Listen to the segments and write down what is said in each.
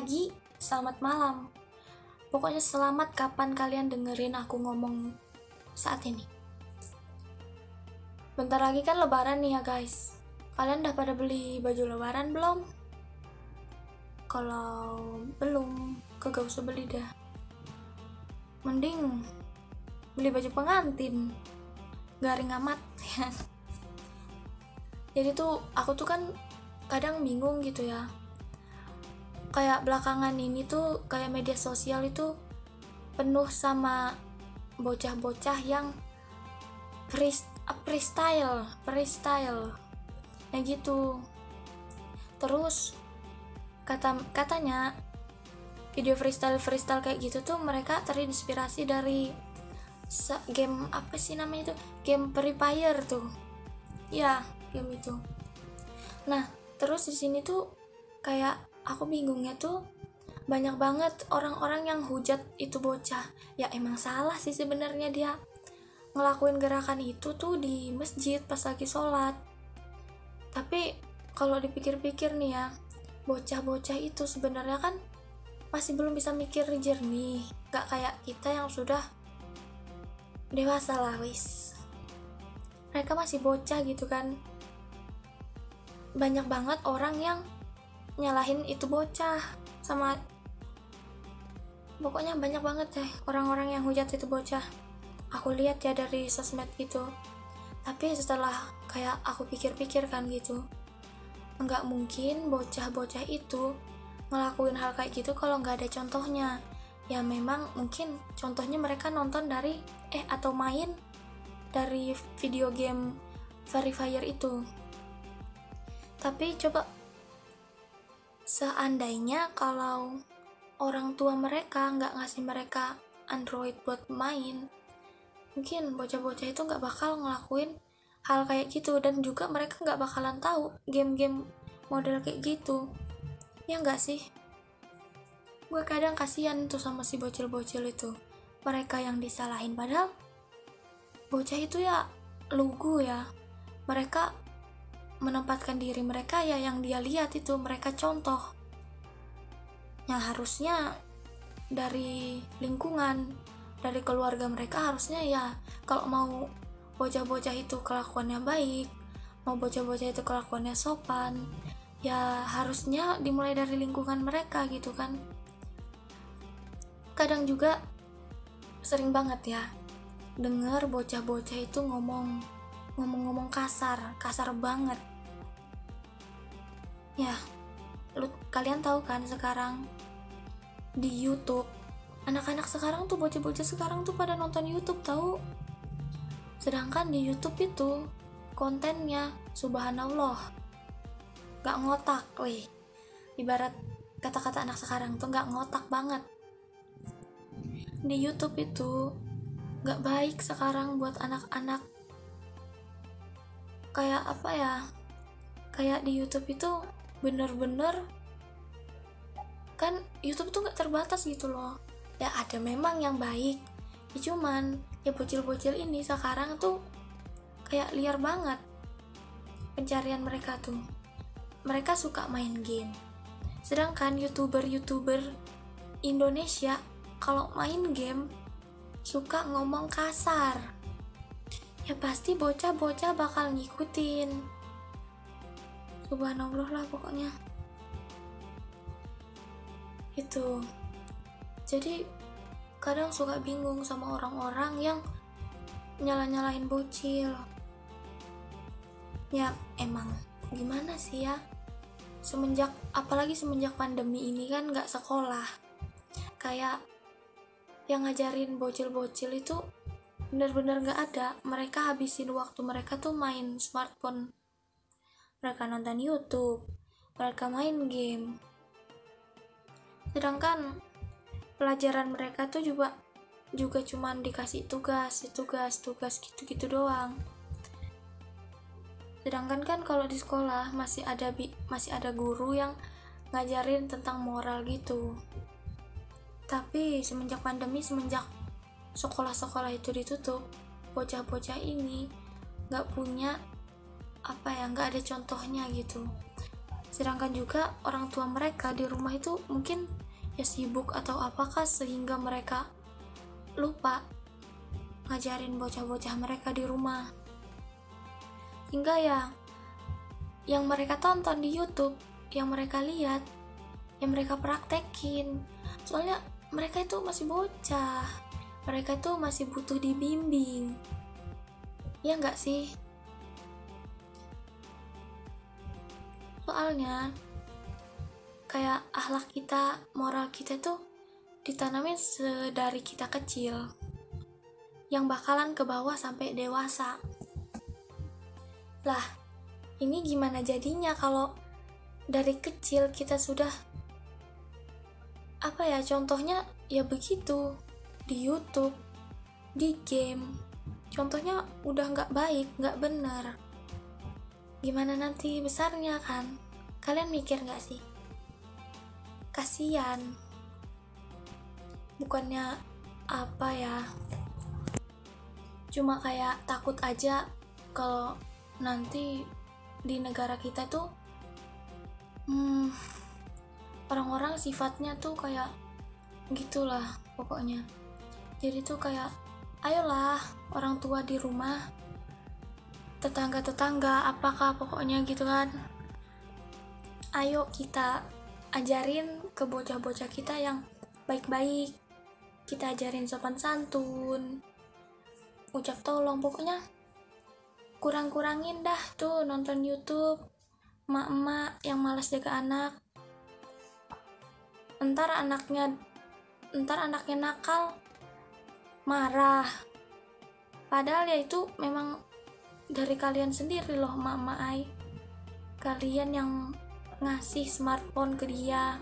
Pagi, selamat malam. Pokoknya selamat kapan kalian dengerin aku ngomong saat ini. Bentar lagi kan lebaran nih ya guys. Kalian udah pada beli baju lebaran belum? Kalau belum, kagak usah beli dah. Mending beli baju pengantin. Garing amat ya. Jadi tuh aku tuh kan kadang bingung gitu ya kayak belakangan ini tuh kayak media sosial itu penuh sama bocah-bocah yang freestyle freestyle. Ya gitu. Terus kata katanya video freestyle freestyle kayak gitu tuh mereka terinspirasi dari game apa sih namanya itu? Game Free Fire tuh. Ya game itu. Nah terus di sini tuh kayak aku bingungnya tuh banyak banget orang-orang yang hujat itu bocah. Ya emang salah sih sebenarnya dia. Ngelakuin gerakan itu tuh di masjid pas lagi sholat. Tapi kalau dipikir-pikir nih ya bocah-bocah itu sebenarnya kan masih belum bisa mikir jernih. Gak kayak kita yang sudah dewasa lah wis. Mereka masih bocah gitu kan. Banyak banget orang yang nyalahin itu bocah sama pokoknya banyak banget deh orang-orang yang hujat itu bocah. Aku lihat ya dari sosmed gitu. Tapi setelah kayak aku pikir-pikir kan gitu nggak mungkin bocah-bocah itu ngelakuin hal kayak gitu kalau nggak ada contohnya. Ya memang mungkin contohnya mereka nonton dari eh atau main dari video game Verifier itu. Tapi coba seandainya kalau orang tua mereka nggak ngasih mereka Android buat main mungkin bocah-bocah itu nggak bakal ngelakuin hal kayak gitu. Dan juga mereka nggak bakalan tahu game-game model kayak gitu. Ya nggak sih? Gue kadang kasihan tuh sama si bocil-bocil itu. Mereka yang disalahin. Padahal bocah itu ya lugu ya. Mereka menempatkan diri mereka ya yang dia lihat itu mereka contoh. Yang harusnya dari lingkungan dari keluarga mereka harusnya ya kalau mau bocah-bocah itu kelakuannya baik mau bocah-bocah itu kelakuannya sopan ya harusnya dimulai dari lingkungan mereka gitu kan. Kadang juga sering banget ya denger bocah-bocah itu ngomong ngomong-ngomong kasar kasar banget ya lu kalian tahu kan sekarang di YouTube anak-anak sekarang tuh bocah-bocah sekarang tuh pada nonton YouTube tahu? Sedangkan di YouTube itu kontennya subhanallah gak ngotak wih. Ibarat kata-kata anak sekarang tuh gak ngotak banget. Di YouTube itu gak baik sekarang buat anak-anak. Kayak apa ya? Kayak di YouTube itu bener-bener kan YouTube tuh nggak terbatas gitu loh. Ya ada memang yang baik. Ya cuman ya bocil-bocil ini sekarang tuh kayak liar banget. Pencarian mereka tuh. Mereka suka main game. Sedangkan youtuber-youtuber Indonesia kalau main game suka ngomong kasar. Ya pasti bocah-bocah bakal ngikutin subhanallah lah pokoknya. Itu jadi kadang suka bingung sama orang-orang yang nyala-nyalain bocil. Ya emang gimana sih ya? Semenjak apalagi semenjak pandemi ini kan nggak sekolah. Kayak yang ngajarin bocil-bocil itu bener-bener nggak ada. Mereka habisin waktu mereka tuh main smartphone mereka nonton YouTube, mereka main game. Sedangkan pelajaran mereka tuh juga juga cuman dikasih tugas, tugas, tugas gitu-gitu doang. Sedangkan kan kalau di sekolah masih ada bi masih ada guru yang ngajarin tentang moral gitu. Tapi semenjak pandemi, semenjak sekolah-sekolah itu ditutup, bocah-bocah ini nggak punya apa ya nggak ada contohnya gitu. Sedangkan juga orang tua mereka di rumah itu mungkin ya sibuk atau apakah sehingga mereka lupa ngajarin bocah-bocah mereka di rumah. Hingga ya yang mereka tonton di YouTube yang mereka lihat yang mereka praktekin. Soalnya mereka itu masih bocah mereka itu masih butuh dibimbing. Ya nggak sih soalnya kayak akhlak kita moral kita tuh ditanamin sedari kita kecil yang bakalan ke bawah sampai dewasa. Lah ini gimana jadinya kalau dari kecil kita sudah apa ya contohnya ya begitu di YouTube di game contohnya udah nggak baik nggak benar gimana nanti besarnya kan? Kalian mikir nggak sih? Kasihan bukannya apa ya? Cuma kayak takut aja kalau nanti di negara kita tuh hmm, orang-orang sifatnya tuh kayak gitulah pokoknya. Jadi tuh kayak ayolah orang tua di rumah tetangga-tetangga apakah pokoknya gitu kan. Ayo kita ajarin ke bocah-bocah kita yang baik-baik. Kita ajarin sopan santun ucap tolong pokoknya kurang-kurangin dah tuh nonton YouTube. Emak-emak yang malas jaga anak. Entar anaknya entar anaknya nakal marah. Padahal ya itu memang dari kalian sendiri loh mama ai. Kalian yang ngasih smartphone ke dia.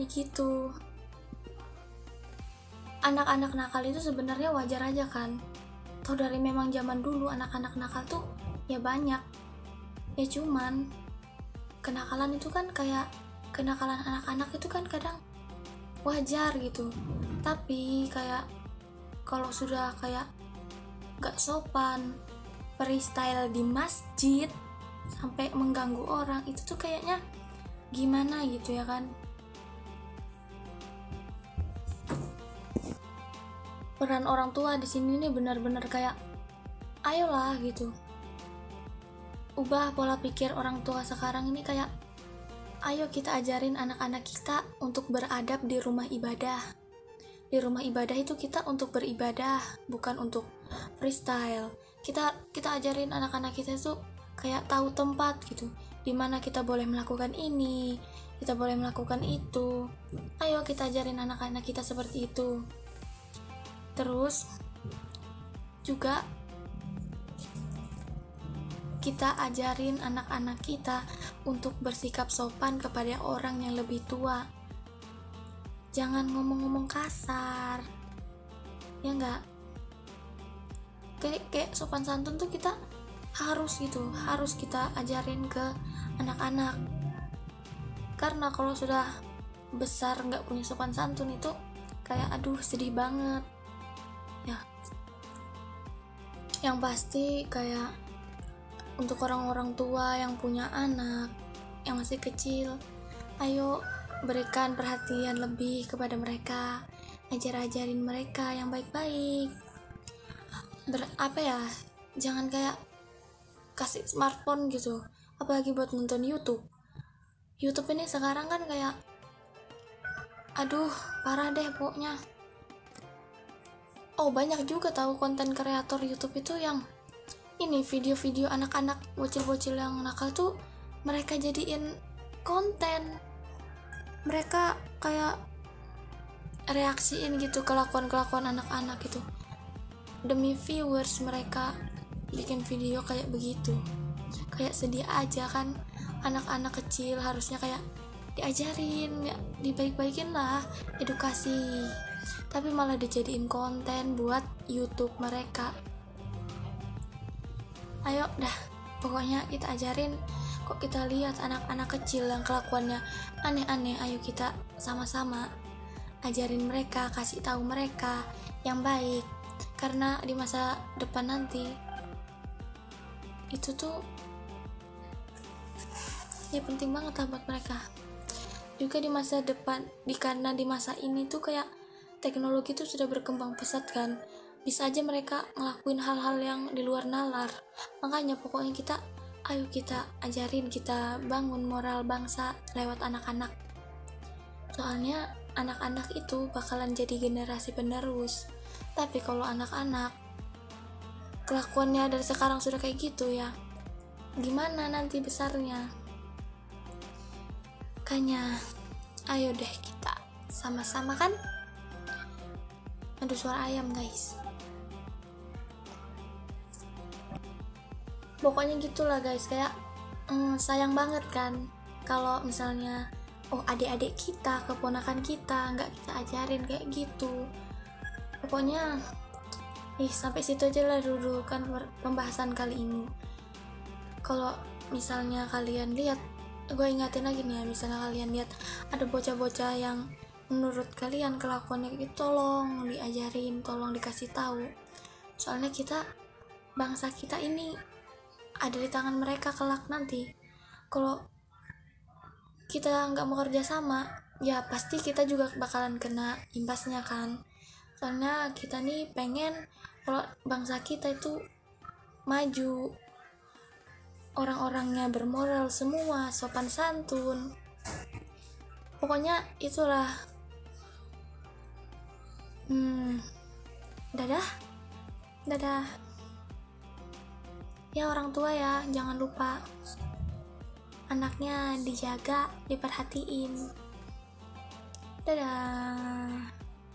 Ya gitu. Anak-anak nakal itu sebenarnya wajar aja kan? Tau dari memang zaman dulu anak-anak nakal tuh ya banyak. Ya cuman kenakalan itu kan kayak kenakalan anak-anak itu kan kadang wajar gitu. Tapi kayak kalau sudah kayak gak sopan. Freestyle di masjid sampai mengganggu orang itu tuh kayaknya gimana gitu ya kan? Peran orang tua di sini nih benar-benar kayak ayolah gitu. Ubah pola pikir orang tua sekarang ini kayak ayo kita ajarin anak-anak kita untuk beradab di rumah ibadah. Di rumah ibadah itu kita untuk beribadah bukan untuk freestyle. Kita kita ajarin anak-anak kita itu kayak tahu tempat gitu di mana kita boleh melakukan ini kita boleh melakukan itu. Ayo kita ajarin anak-anak kita seperti itu. Terus juga kita ajarin anak-anak kita untuk bersikap sopan kepada orang yang lebih tua. Jangan ngomong-ngomong kasar. Ya enggak kayak kayak sopan santun tuh kita harus gitu harus kita ajarin ke anak-anak. Karena kalau sudah besar nggak punya sopan santun itu kayak aduh sedih banget. Ya. Yang pasti kayak untuk orang-orang tua yang punya anak yang masih kecil ayo berikan perhatian lebih kepada mereka. Ajar-ajarin mereka yang baik-baik Ber apa ya jangan kayak kasih smartphone gitu. Apalagi buat nonton YouTube. YouTube ini sekarang kan kayak aduh parah deh pokoknya. Oh banyak juga tahu konten kreator YouTube itu yang ini video-video anak-anak bocil-bocil yang nakal tuh mereka jadiin konten. Mereka kayak reaksiin gitu kelakuan-kelakuan anak-anak gitu demi viewers mereka bikin video kayak begitu. Kayak sedih aja kan anak-anak kecil harusnya kayak diajarin ya, dibaik-baikin lah edukasi. Tapi malah dijadiin konten buat YouTube mereka. Ayo dah pokoknya kita ajarin. Kok kita lihat anak-anak kecil yang kelakuannya aneh-aneh ayo kita sama-sama ajarin mereka kasih tahu mereka yang baik karena di masa depan nanti itu tuh ya penting banget lah buat mereka. Juga di masa depan di karena di masa ini tuh kayak teknologi tuh sudah berkembang pesat kan bisa aja mereka ngelakuin hal-hal yang di luar nalar. Makanya pokoknya kita ayo kita ajarin kita bangun moral bangsa lewat anak-anak. Soalnya anak-anak itu bakalan jadi generasi penerus tapi kalau anak-anak kelakuannya dari sekarang sudah kayak gitu ya gimana nanti besarnya? Makanya ayo deh kita sama-sama kan? Aduh suara ayam guys. Pokoknya gitulah guys. Kayak mm, sayang banget kan kalau misalnya oh adik-adik kita keponakan kita nggak kita ajarin kayak gitu pokoknya ih sampai situ aja lah dulu kan pembahasan kali ini. Kalau misalnya kalian lihat gue ingatin lagi nih ya misalnya kalian lihat ada bocah-bocah yang menurut kalian kelakuannya itu tolong diajarin tolong dikasih tahu. Soalnya kita bangsa kita ini ada di tangan mereka kelak nanti. Kalau kita nggak mau kerja sama ya pasti kita juga bakalan kena imbasnya kan soalnya kita nih pengen kalau bangsa kita itu maju. Orang-orangnya bermoral semua sopan santun. Pokoknya itulah. Hmm dadah. Dadah. Ya orang tua ya jangan lupa anaknya dijaga diperhatiin. Dadah